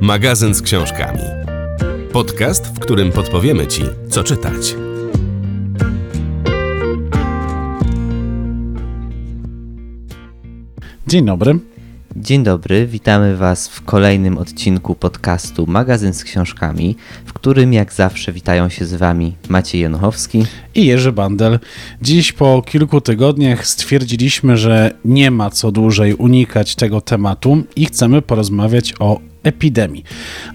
Magazyn z książkami. Podcast, w którym podpowiemy Ci, co czytać. Dzień dobry. Dzień dobry, witamy Was w kolejnym odcinku podcastu Magazyn z książkami, w którym jak zawsze witają się z Wami Maciej Januchowski i Jerzy Bandel. Dziś po kilku tygodniach stwierdziliśmy, że nie ma co dłużej unikać tego tematu i chcemy porozmawiać o epidemii.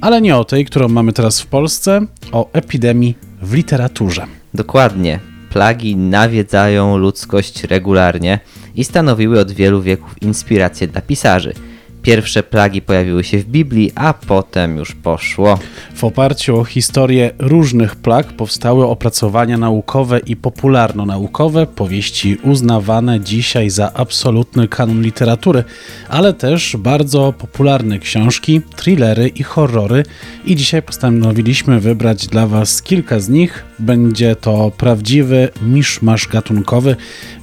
Ale nie o tej, którą mamy teraz w Polsce, o epidemii w literaturze. Dokładnie. Plagi nawiedzają ludzkość regularnie i stanowiły od wielu wieków inspirację dla pisarzy – Pierwsze plagi pojawiły się w Biblii, a potem już poszło. W oparciu o historię różnych plag powstały opracowania naukowe i popularno-naukowe, powieści uznawane dzisiaj za absolutny kanon literatury, ale też bardzo popularne książki, thrillery i horrory. I dzisiaj postanowiliśmy wybrać dla Was kilka z nich. Będzie to prawdziwy miszmasz gatunkowy,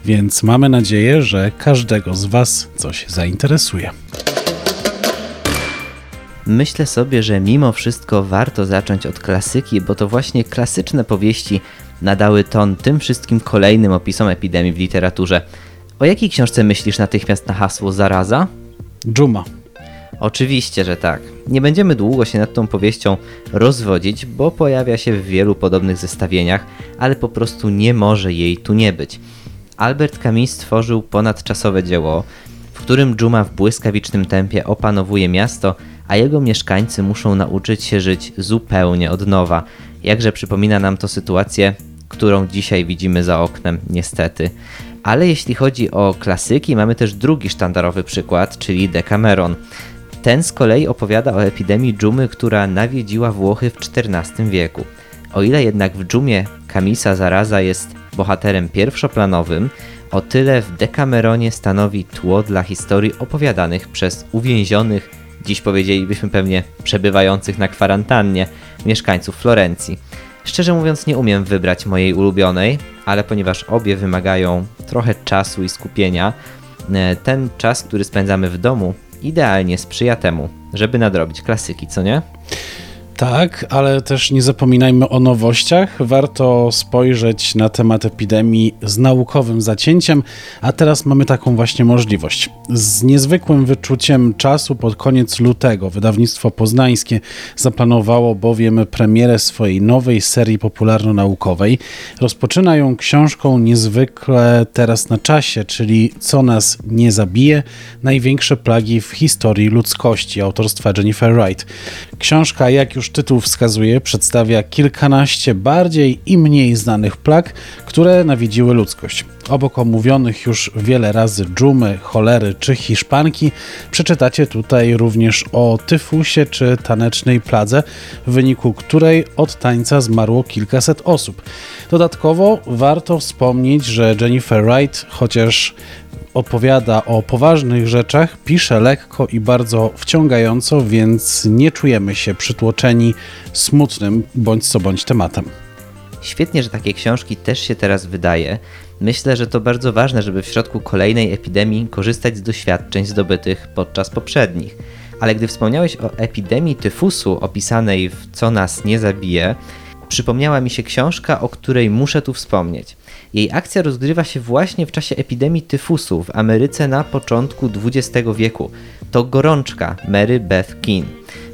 więc mamy nadzieję, że każdego z Was coś zainteresuje. Myślę sobie, że mimo wszystko warto zacząć od klasyki, bo to właśnie klasyczne powieści nadały ton tym wszystkim kolejnym opisom epidemii w literaturze. O jakiej książce myślisz natychmiast na hasło zaraza? Dżuma. Oczywiście, że tak. Nie będziemy długo się nad tą powieścią rozwodzić, bo pojawia się w wielu podobnych zestawieniach, ale po prostu nie może jej tu nie być. Albert Camus stworzył ponadczasowe dzieło, w którym Dżuma w błyskawicznym tempie opanowuje miasto, a jego mieszkańcy muszą nauczyć się żyć zupełnie od nowa. Jakże przypomina nam to sytuację, którą dzisiaj widzimy za oknem, niestety. Ale jeśli chodzi o klasyki, mamy też drugi sztandarowy przykład, czyli Decameron. Ten z kolei opowiada o epidemii dżumy, która nawiedziła Włochy w XIV wieku. O ile jednak w dżumie Kamisa zaraza jest bohaterem pierwszoplanowym, o tyle w Decameronie stanowi tło dla historii opowiadanych przez uwięzionych dziś powiedzielibyśmy pewnie przebywających na kwarantannie mieszkańców Florencji. Szczerze mówiąc, nie umiem wybrać mojej ulubionej, ale ponieważ obie wymagają trochę czasu i skupienia, e, ten czas, który spędzamy w domu, idealnie sprzyja temu, żeby nadrobić klasyki, co nie? Tak, ale też nie zapominajmy o nowościach. Warto spojrzeć na temat epidemii z naukowym zacięciem, a teraz mamy taką właśnie możliwość. Z niezwykłym wyczuciem czasu pod koniec lutego wydawnictwo poznańskie zaplanowało bowiem premierę swojej nowej serii popularno-naukowej. Rozpoczyna ją książką niezwykle teraz na czasie, czyli Co nas nie zabije, największe plagi w historii ludzkości autorstwa Jennifer Wright. Książka, jak już tytuł wskazuje, przedstawia kilkanaście bardziej i mniej znanych plag, które nawiedziły ludzkość. Obok omówionych już wiele razy dżumy, cholery czy hiszpanki, przeczytacie tutaj również o tyfusie czy tanecznej pladze, w wyniku której od tańca zmarło kilkaset osób. Dodatkowo warto wspomnieć, że Jennifer Wright, chociaż opowiada o poważnych rzeczach, pisze lekko i bardzo wciągająco, więc nie czujemy się przytłoczeni smutnym bądź co bądź tematem. Świetnie, że takie książki też się teraz wydaje. Myślę, że to bardzo ważne, żeby w środku kolejnej epidemii korzystać z doświadczeń zdobytych podczas poprzednich. Ale gdy wspomniałeś o epidemii tyfusu opisanej w Co nas nie zabije, przypomniała mi się książka, o której muszę tu wspomnieć. Jej akcja rozgrywa się właśnie w czasie epidemii tyfusu w Ameryce na początku XX wieku. To gorączka Mary Beth Keane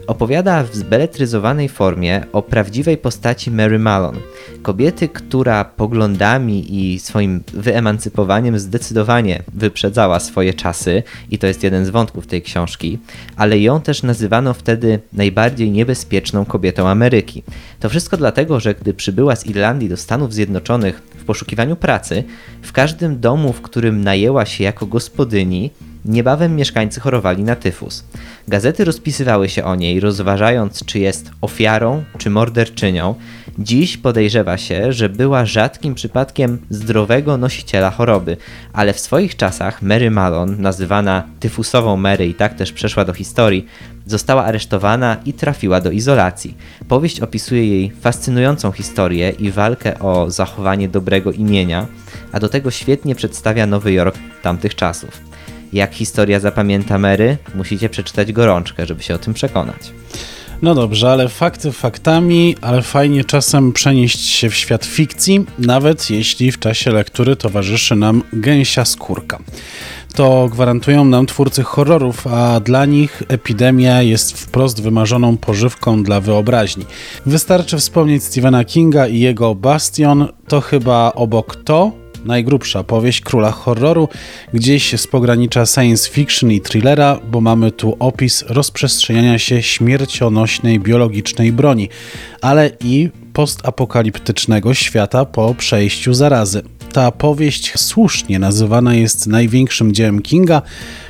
opowiada w zbeletryzowanej formie o prawdziwej postaci Mary Malon, kobiety, która poglądami i swoim wyemancypowaniem zdecydowanie wyprzedzała swoje czasy, i to jest jeden z wątków tej książki, ale ją też nazywano wtedy najbardziej niebezpieczną kobietą Ameryki. To wszystko dlatego, że gdy przybyła z Irlandii do Stanów Zjednoczonych w poszukiwaniu pracy, w każdym domu, w którym najęła się jako gospodyni, Niebawem mieszkańcy chorowali na tyfus. Gazety rozpisywały się o niej, rozważając, czy jest ofiarą, czy morderczynią. Dziś podejrzewa się, że była rzadkim przypadkiem zdrowego nosiciela choroby, ale w swoich czasach Mary Malon, nazywana tyfusową Mary i tak też przeszła do historii, została aresztowana i trafiła do izolacji. Powieść opisuje jej fascynującą historię i walkę o zachowanie dobrego imienia, a do tego świetnie przedstawia Nowy Jork tamtych czasów. Jak historia zapamięta Mary, musicie przeczytać gorączkę, żeby się o tym przekonać. No dobrze, ale fakty faktami, ale fajnie czasem przenieść się w świat fikcji, nawet jeśli w czasie lektury towarzyszy nam gęsia skórka. To gwarantują nam twórcy horrorów, a dla nich epidemia jest wprost wymarzoną pożywką dla wyobraźni. Wystarczy wspomnieć Stephena Kinga i jego Bastion, to chyba obok to najgrubsza powieść króla horroru, gdzieś z pogranicza science fiction i thrillera, bo mamy tu opis rozprzestrzeniania się śmiercionośnej biologicznej broni, ale i postapokaliptycznego świata po przejściu zarazy. Ta powieść słusznie nazywana jest największym dziełem Kinga,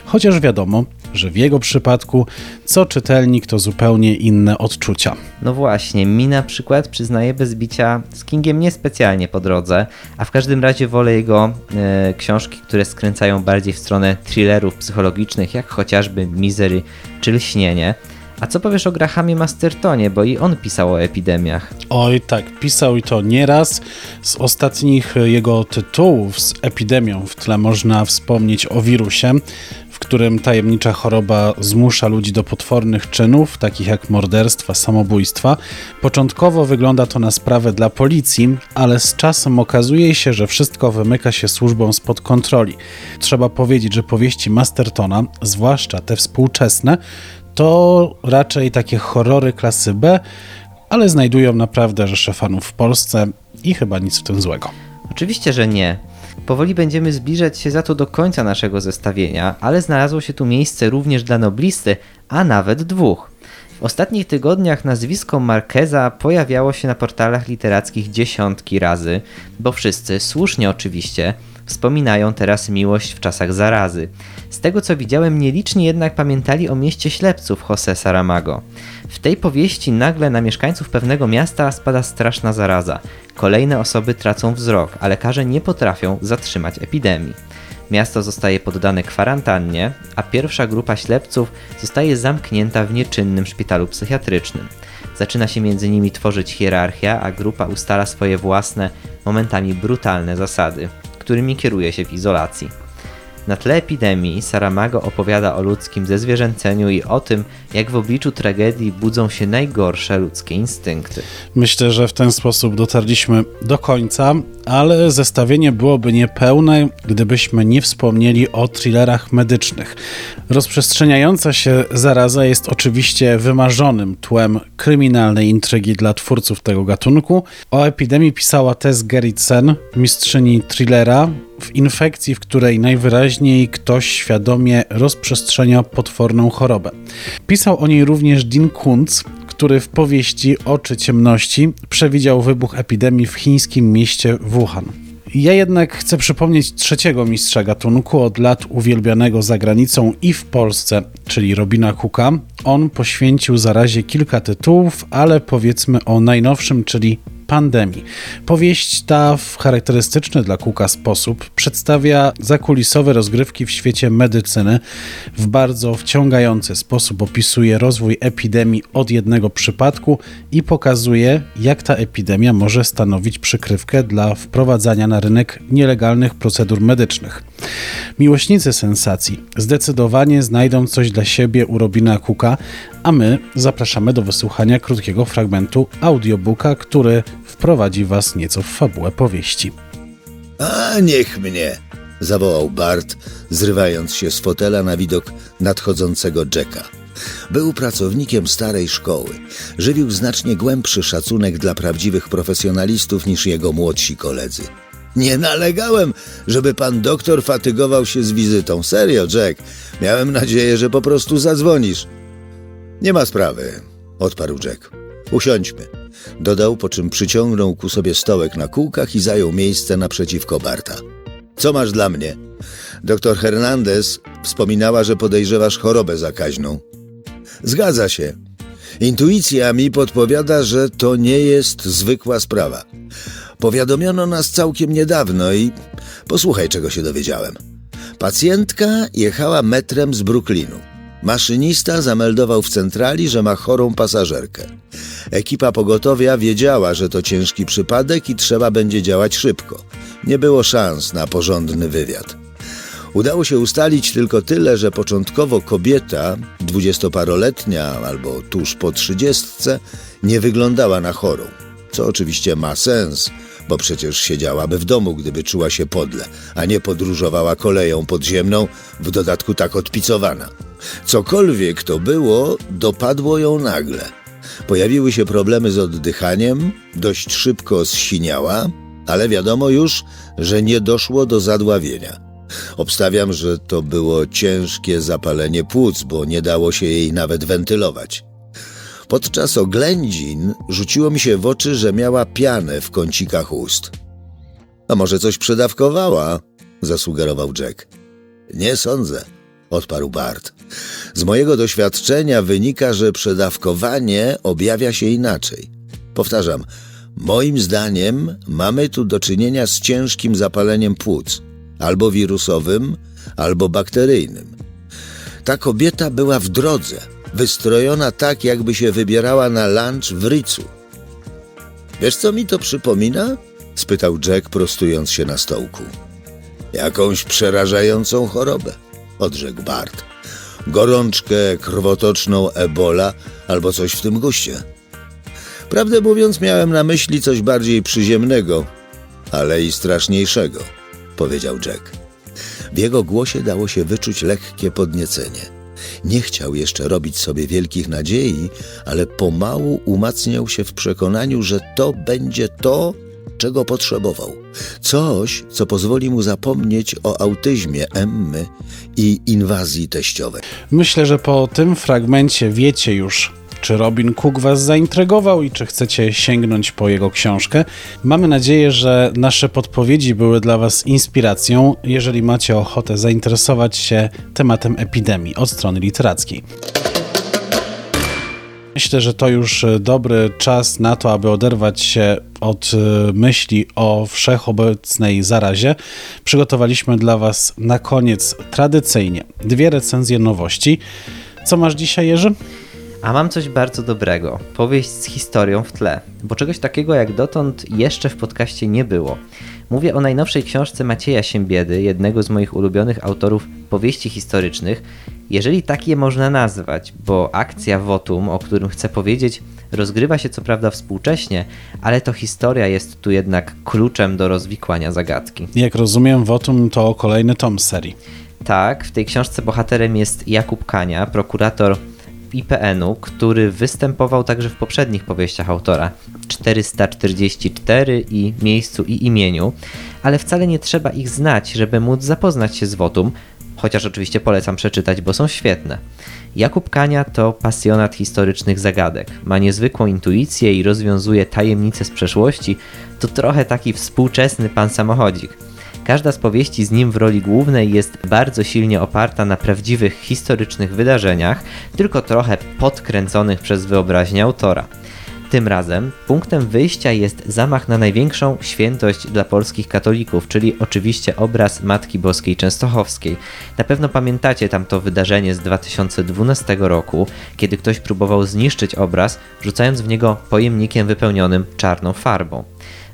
chociaż wiadomo, że w jego przypadku co czytelnik to zupełnie inne odczucia. No właśnie, mi na przykład przyznaję bez bicia z Kingiem niespecjalnie po drodze, a w każdym razie wolę jego e, książki, które skręcają bardziej w stronę thrillerów psychologicznych, jak chociażby Misery czy Lśnienie. A co powiesz o Grahamie Mastertonie, bo i on pisał o epidemiach? Oj tak, pisał i to nieraz. Z ostatnich jego tytułów z epidemią w tle można wspomnieć o wirusie, w którym tajemnicza choroba zmusza ludzi do potwornych czynów, takich jak morderstwa, samobójstwa. Początkowo wygląda to na sprawę dla policji, ale z czasem okazuje się, że wszystko wymyka się służbom spod kontroli. Trzeba powiedzieć, że powieści Mastertona, zwłaszcza te współczesne, to raczej takie horrory klasy B, ale znajdują naprawdę rzesze fanów w Polsce i chyba nic w tym złego. Oczywiście, że nie. Powoli będziemy zbliżać się za to do końca naszego zestawienia, ale znalazło się tu miejsce również dla noblisty, a nawet dwóch. W ostatnich tygodniach nazwisko Marqueza pojawiało się na portalach literackich dziesiątki razy, bo wszyscy, słusznie oczywiście, wspominają teraz miłość w czasach zarazy. Z tego co widziałem, nieliczni jednak pamiętali o mieście ślepców José Saramago. W tej powieści nagle na mieszkańców pewnego miasta spada straszna zaraza. Kolejne osoby tracą wzrok, a lekarze nie potrafią zatrzymać epidemii. Miasto zostaje poddane kwarantannie, a pierwsza grupa ślepców zostaje zamknięta w nieczynnym szpitalu psychiatrycznym. Zaczyna się między nimi tworzyć hierarchia, a grupa ustala swoje własne, momentami brutalne zasady, którymi kieruje się w izolacji. Na tle epidemii Saramago opowiada o ludzkim zezwierzęceniu i o tym, jak w obliczu tragedii budzą się najgorsze ludzkie instynkty. Myślę, że w ten sposób dotarliśmy do końca, ale zestawienie byłoby niepełne, gdybyśmy nie wspomnieli o thrillerach medycznych. Rozprzestrzeniająca się zaraza jest oczywiście wymarzonym tłem kryminalnej intrygi dla twórców tego gatunku. O epidemii pisała Tess Gerritsen, mistrzyni thrillera, w infekcji, w której najwyraźniej ktoś świadomie rozprzestrzenia potworną chorobę. Pisał o niej również Dean Kuntz, który w powieści Oczy ciemności przewidział wybuch epidemii w chińskim mieście Wuhan. Ja jednak chcę przypomnieć trzeciego mistrza gatunku, od lat uwielbianego za granicą i w Polsce, czyli Robina Cooka. On poświęcił zarazie kilka tytułów, ale powiedzmy o najnowszym, czyli pandemii. Powieść ta w charakterystyczny dla Kuka sposób przedstawia zakulisowe rozgrywki w świecie medycyny. W bardzo wciągający sposób opisuje rozwój epidemii od jednego przypadku i pokazuje, jak ta epidemia może stanowić przykrywkę dla wprowadzania na rynek nielegalnych procedur medycznych. Miłośnicy sensacji zdecydowanie znajdą coś dla siebie u Robina Cooka, a my zapraszamy do wysłuchania krótkiego fragmentu audiobooka, który wprowadzi Was nieco w fabułę powieści. A niech mnie! zawołał Bart, zrywając się z fotela na widok nadchodzącego Jacka. Był pracownikiem starej szkoły. Żywił znacznie głębszy szacunek dla prawdziwych profesjonalistów niż jego młodsi koledzy. Nie nalegałem, żeby pan doktor fatygował się z wizytą. Serio, Jack. Miałem nadzieję, że po prostu zadzwonisz. Nie ma sprawy, odparł Jack. Usiądźmy. Dodał, po czym przyciągnął ku sobie stołek na kółkach i zajął miejsce naprzeciwko Barta. Co masz dla mnie? Doktor Hernandez wspominała, że podejrzewasz chorobę zakaźną. Zgadza się. Intuicja mi podpowiada, że to nie jest zwykła sprawa. Powiadomiono nas całkiem niedawno i posłuchaj, czego się dowiedziałem. Pacjentka jechała metrem z Brooklynu. Maszynista zameldował w centrali, że ma chorą pasażerkę. Ekipa pogotowia wiedziała, że to ciężki przypadek i trzeba będzie działać szybko. Nie było szans na porządny wywiad. Udało się ustalić tylko tyle, że początkowo kobieta, dwudziestoparoletnia albo tuż po trzydziestce, nie wyglądała na chorą. Co oczywiście ma sens, bo przecież siedziałaby w domu, gdyby czuła się podle, a nie podróżowała koleją podziemną, w dodatku tak odpicowana. Cokolwiek to było, dopadło ją nagle. Pojawiły się problemy z oddychaniem, dość szybko zsiniała, ale wiadomo już, że nie doszło do zadławienia. Obstawiam, że to było ciężkie zapalenie płuc, bo nie dało się jej nawet wentylować. Podczas oględzin rzuciło mi się w oczy, że miała pianę w kącikach ust. A może coś przedawkowała? zasugerował Jack. Nie sądzę, odparł Bart. Z mojego doświadczenia wynika, że przedawkowanie objawia się inaczej. Powtarzam, moim zdaniem mamy tu do czynienia z ciężkim zapaleniem płuc, albo wirusowym, albo bakteryjnym. Ta kobieta była w drodze, wystrojona tak, jakby się wybierała na lunch w Ricu. Wiesz, co mi to przypomina? spytał Jack, prostując się na stołku. Jakąś przerażającą chorobę, odrzekł Bart. Gorączkę, krwotoczną ebola albo coś w tym guście. Prawdę mówiąc, miałem na myśli coś bardziej przyziemnego, ale i straszniejszego, powiedział Jack. W jego głosie dało się wyczuć lekkie podniecenie. Nie chciał jeszcze robić sobie wielkich nadziei, ale pomału umacniał się w przekonaniu, że to będzie to, czego potrzebował. Coś, co pozwoli mu zapomnieć o autyzmie Emmy i inwazji teściowej. Myślę, że po tym fragmencie wiecie już, czy Robin Cook Was zaintrygował i czy chcecie sięgnąć po jego książkę. Mamy nadzieję, że nasze podpowiedzi były dla Was inspiracją, jeżeli macie ochotę zainteresować się tematem epidemii od strony literackiej. Myślę, że to już dobry czas na to, aby oderwać się od e, myśli o wszechobecnej zarazie. Przygotowaliśmy dla Was na koniec tradycyjnie dwie recenzje nowości. Co masz dzisiaj, Jerzy? A mam coś bardzo dobrego. Powieść z historią w tle, bo czegoś takiego jak dotąd jeszcze w podcaście nie było. Mówię o najnowszej książce Macieja Siembiedy, jednego z moich ulubionych autorów powieści historycznych, jeżeli tak je można nazwać, bo akcja Wotum, o którym chcę powiedzieć, rozgrywa się co prawda współcześnie, ale to historia jest tu jednak kluczem do rozwikłania zagadki. Jak rozumiem, Wotum to kolejny tom serii. Tak, w tej książce bohaterem jest Jakub Kania, prokurator IPN-u, który występował także w poprzednich powieściach autora 444 i Miejscu i Imieniu, ale wcale nie trzeba ich znać, żeby móc zapoznać się z Wotum, chociaż oczywiście polecam przeczytać, bo są świetne. Jakub Kania to pasjonat historycznych zagadek. Ma niezwykłą intuicję i rozwiązuje tajemnice z przeszłości. To trochę taki współczesny pan samochodzik. Każda z powieści z nim w roli głównej jest bardzo silnie oparta na prawdziwych historycznych wydarzeniach, tylko trochę podkręconych przez wyobraźnię autora. Tym razem punktem wyjścia jest zamach na największą świętość dla polskich katolików, czyli oczywiście obraz Matki Boskiej Częstochowskiej. Na pewno pamiętacie tamto wydarzenie z 2012 roku, kiedy ktoś próbował zniszczyć obraz, rzucając w niego pojemnikiem wypełnionym czarną farbą.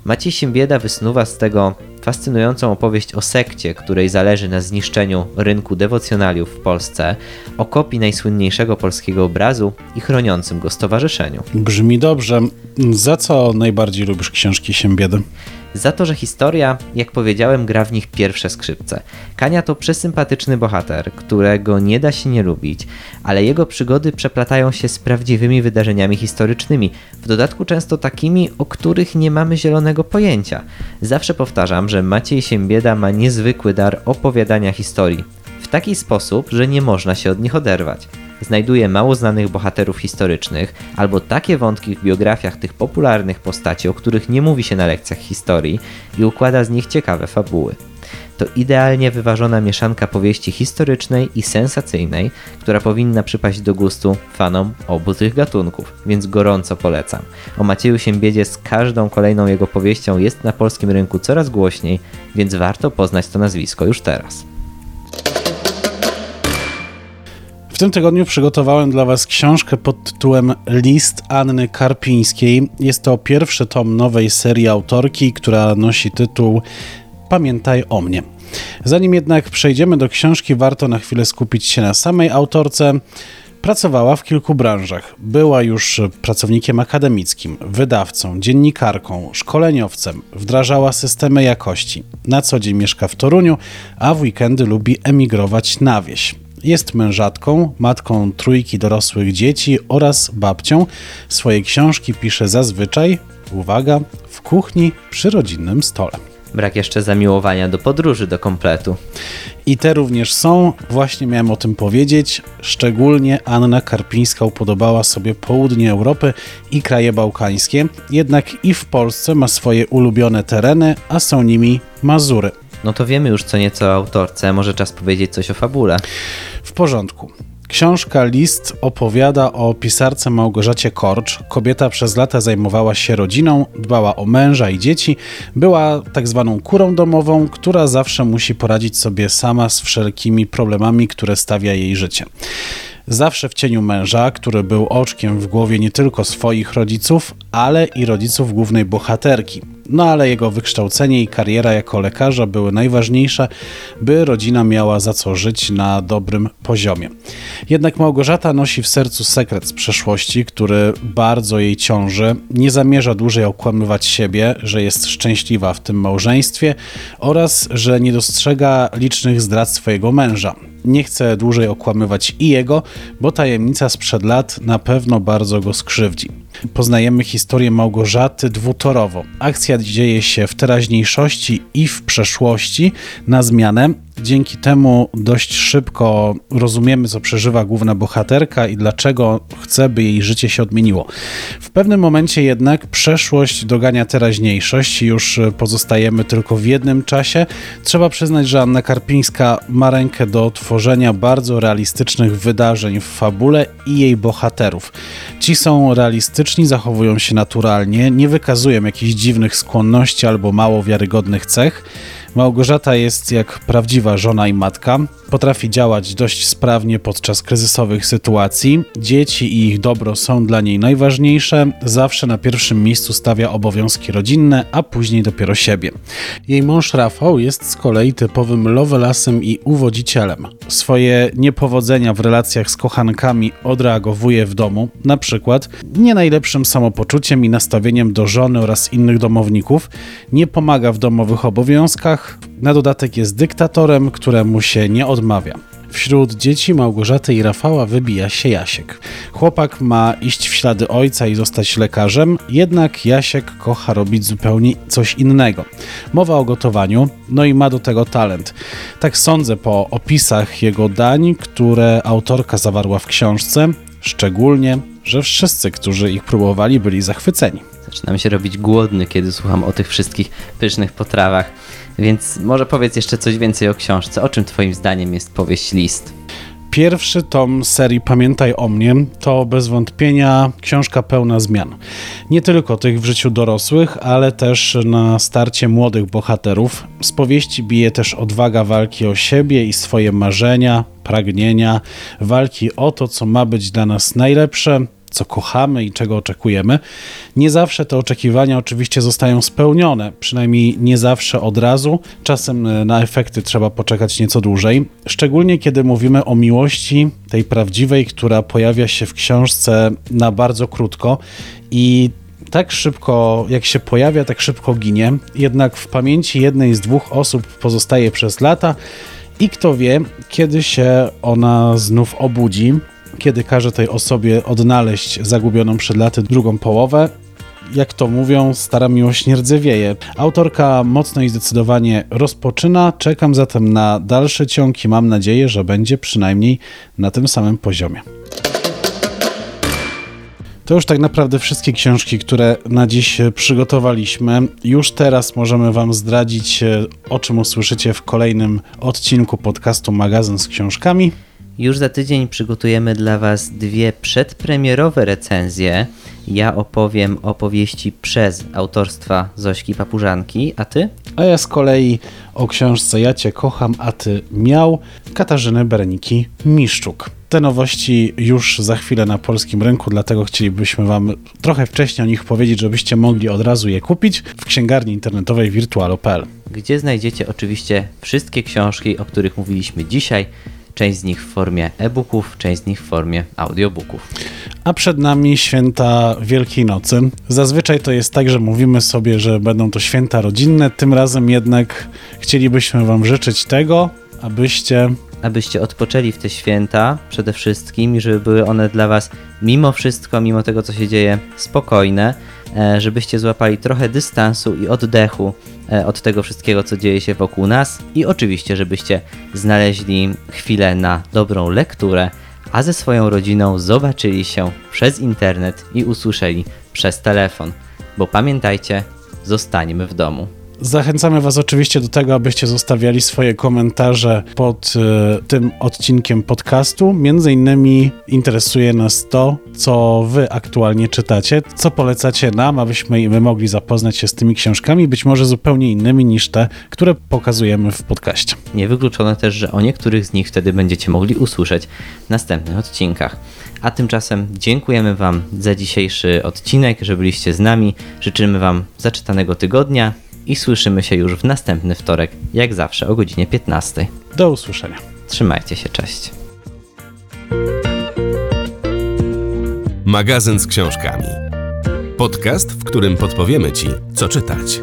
Maciej Siembieda wysnuwa z tego fascynującą opowieść o sekcie, której zależy na zniszczeniu rynku dewocjonaliów w Polsce, o kopii najsłynniejszego polskiego obrazu i chroniącym go stowarzyszeniu. Brzmi dobrze. Za co najbardziej lubisz książki Siembiedy? Za to, że historia, jak powiedziałem, gra w nich pierwsze skrzypce. Kania to przesympatyczny bohater, którego nie da się nie lubić, ale jego przygody przeplatają się z prawdziwymi wydarzeniami historycznymi, w dodatku często takimi, o których nie mamy zielonego pojęcia. Zawsze powtarzam, że Maciej Siembieda ma niezwykły dar opowiadania historii. W taki sposób, że nie można się od nich oderwać znajduje mało znanych bohaterów historycznych albo takie wątki w biografiach tych popularnych postaci, o których nie mówi się na lekcjach historii i układa z nich ciekawe fabuły. To idealnie wyważona mieszanka powieści historycznej i sensacyjnej, która powinna przypaść do gustu fanom obu tych gatunków, więc gorąco polecam. O Macieju Siembiedzie z każdą kolejną jego powieścią jest na polskim rynku coraz głośniej, więc warto poznać to nazwisko już teraz. W tym tygodniu przygotowałem dla Was książkę pod tytułem List Anny Karpińskiej. Jest to pierwszy tom nowej serii autorki, która nosi tytuł Pamiętaj o mnie. Zanim jednak przejdziemy do książki, warto na chwilę skupić się na samej autorce. Pracowała w kilku branżach. Była już pracownikiem akademickim, wydawcą, dziennikarką, szkoleniowcem, wdrażała systemy jakości. Na co dzień mieszka w Toruniu, a w weekendy lubi emigrować na wieś. Jest mężatką, matką trójki dorosłych dzieci oraz babcią. Swoje książki pisze zazwyczaj, uwaga, w kuchni przy rodzinnym stole. Brak jeszcze zamiłowania do podróży do kompletu. I te również są, właśnie miałem o tym powiedzieć. Szczególnie Anna Karpińska upodobała sobie południe Europy i kraje bałkańskie, jednak i w Polsce ma swoje ulubione tereny, a są nimi Mazury. No to wiemy już co nieco o autorce, może czas powiedzieć coś o fabule. W porządku. Książka List opowiada o pisarce Małgorzacie Korcz. Kobieta przez lata zajmowała się rodziną, dbała o męża i dzieci, była tak zwaną kurą domową, która zawsze musi poradzić sobie sama z wszelkimi problemami, które stawia jej życie. Zawsze w cieniu męża, który był oczkiem w głowie nie tylko swoich rodziców, ale i rodziców głównej bohaterki. No ale jego wykształcenie i kariera jako lekarza były najważniejsze, by rodzina miała za co żyć na dobrym poziomie. Jednak Małgorzata nosi w sercu sekret z przeszłości, który bardzo jej ciąży. Nie zamierza dłużej okłamywać siebie, że jest szczęśliwa w tym małżeństwie oraz że nie dostrzega licznych zdrad swojego męża. Nie chce dłużej okłamywać i jego, bo tajemnica sprzed lat na pewno bardzo go skrzywdzi. Poznajemy historię Małgorzaty dwutorowo. Akcja dzieje się w teraźniejszości i w przeszłości na zmianę. Dzięki temu dość szybko rozumiemy, co przeżywa główna bohaterka i dlaczego chce, by jej życie się odmieniło. W pewnym momencie jednak przeszłość dogania teraźniejszość już pozostajemy tylko w jednym czasie. Trzeba przyznać, że Anna Karpińska ma rękę do tworzenia bardzo realistycznych wydarzeń w fabule i jej bohaterów. Ci są realistyczni, zachowują się naturalnie, nie wykazują jakichś dziwnych skłonności albo mało wiarygodnych cech. Małgorzata jest jak prawdziwa żona i matka. Potrafi działać dość sprawnie podczas kryzysowych sytuacji. Dzieci i ich dobro są dla niej najważniejsze. Zawsze na pierwszym miejscu stawia obowiązki rodzinne, a później dopiero siebie. Jej mąż Rafał jest z kolei typowym lovelasem i uwodzicielem. Swoje niepowodzenia w relacjach z kochankami odreagowuje w domu, na przykład nie najlepszym samopoczuciem i nastawieniem do żony oraz innych domowników. Nie pomaga w domowych obowiązkach, na dodatek jest dyktatorem, któremu się nie odmawia. Wśród dzieci Małgorzaty i Rafała wybija się Jasiek. Chłopak ma iść w ślady ojca i zostać lekarzem, jednak Jasiek kocha robić zupełnie coś innego. Mowa o gotowaniu, no i ma do tego talent. Tak sądzę po opisach jego dań, które autorka zawarła w książce, szczególnie, że wszyscy, którzy ich próbowali, byli zachwyceni. Zaczynam się robić głodny, kiedy słucham o tych wszystkich pysznych potrawach. Więc może powiedz jeszcze coś więcej o książce. O czym Twoim zdaniem jest powieść List? Pierwszy tom serii Pamiętaj o mnie to bez wątpienia książka pełna zmian. Nie tylko tych w życiu dorosłych, ale też na starcie młodych bohaterów. Z powieści bije też odwaga walki o siebie i swoje marzenia, pragnienia, walki o to, co ma być dla nas najlepsze, co kochamy i czego oczekujemy. Nie zawsze te oczekiwania oczywiście zostają spełnione, przynajmniej nie zawsze od razu. Czasem e, na efekty trzeba poczekać nieco dłużej, szczególnie kiedy mówimy o miłości, tej prawdziwej, która pojawia się w książce na bardzo krótko i tak szybko, jak się pojawia, tak szybko ginie. Jednak w pamięci jednej z dwóch osób pozostaje przez lata i kto wie, kiedy się ona znów obudzi kiedy każe tej osobie odnaleźć zagubioną przed laty drugą połowę. Jak to mówią, stara miłość nie rdzewieje. Autorka mocno i zdecydowanie rozpoczyna. Czekam zatem na dalsze ciąg i mam nadzieję, że będzie przynajmniej na tym samym poziomie. To już tak naprawdę wszystkie książki, które na dziś przygotowaliśmy. Już teraz możemy Wam zdradzić, o czym usłyszycie w kolejnym odcinku podcastu Magazyn z książkami. Już za tydzień przygotujemy dla Was dwie przedpremierowe recenzje. Ja opowiem opowieści przez autorstwa Zośki Papużanki, a Ty? A ja z kolei o książce Ja Cię kocham, a Ty miał Katarzyny Bereniki Miszczuk. Te nowości już za chwilę na polskim rynku, dlatego chcielibyśmy Wam trochę wcześniej o nich powiedzieć, żebyście mogli od razu je kupić w księgarni internetowej virtualo.pl. Gdzie znajdziecie oczywiście wszystkie książki, o których mówiliśmy dzisiaj. Część z nich w formie e-booków, część z nich w formie audiobooków. A przed nami święta Wielkiej Nocy. Zazwyczaj to jest tak, że mówimy sobie, że będą to święta rodzinne, tym razem jednak chcielibyśmy Wam życzyć tego, abyście abyście odpoczęli w te święta przede wszystkim i żeby były one dla Was mimo wszystko, mimo tego co się dzieje, spokojne, żebyście złapali trochę dystansu i oddechu e, od tego wszystkiego, co dzieje się wokół nas i oczywiście, żebyście znaleźli chwilę na dobrą lekturę, a ze swoją rodziną zobaczyli się przez internet i usłyszeli przez telefon. Bo pamiętajcie, zostańmy w domu. Zachęcamy Was oczywiście do tego, abyście zostawiali swoje komentarze pod y, tym odcinkiem podcastu. Między innymi interesuje nas to, co Wy aktualnie czytacie, co polecacie nam, abyśmy my mogli zapoznać się z tymi książkami, być może zupełnie innymi niż te, które pokazujemy w podcaście. Niewykluczone też, że o niektórych z nich wtedy będziecie mogli usłyszeć w następnych odcinkach. A tymczasem dziękujemy Wam za dzisiejszy odcinek, że byliście z nami. Życzymy Wam zaczytanego tygodnia i słyszymy się już w następny wtorek, jak zawsze o godzinie 15. Do usłyszenia. Trzymajcie się, cześć. Magazyn z książkami. Podcast, w którym podpowiemy Ci, co czytać.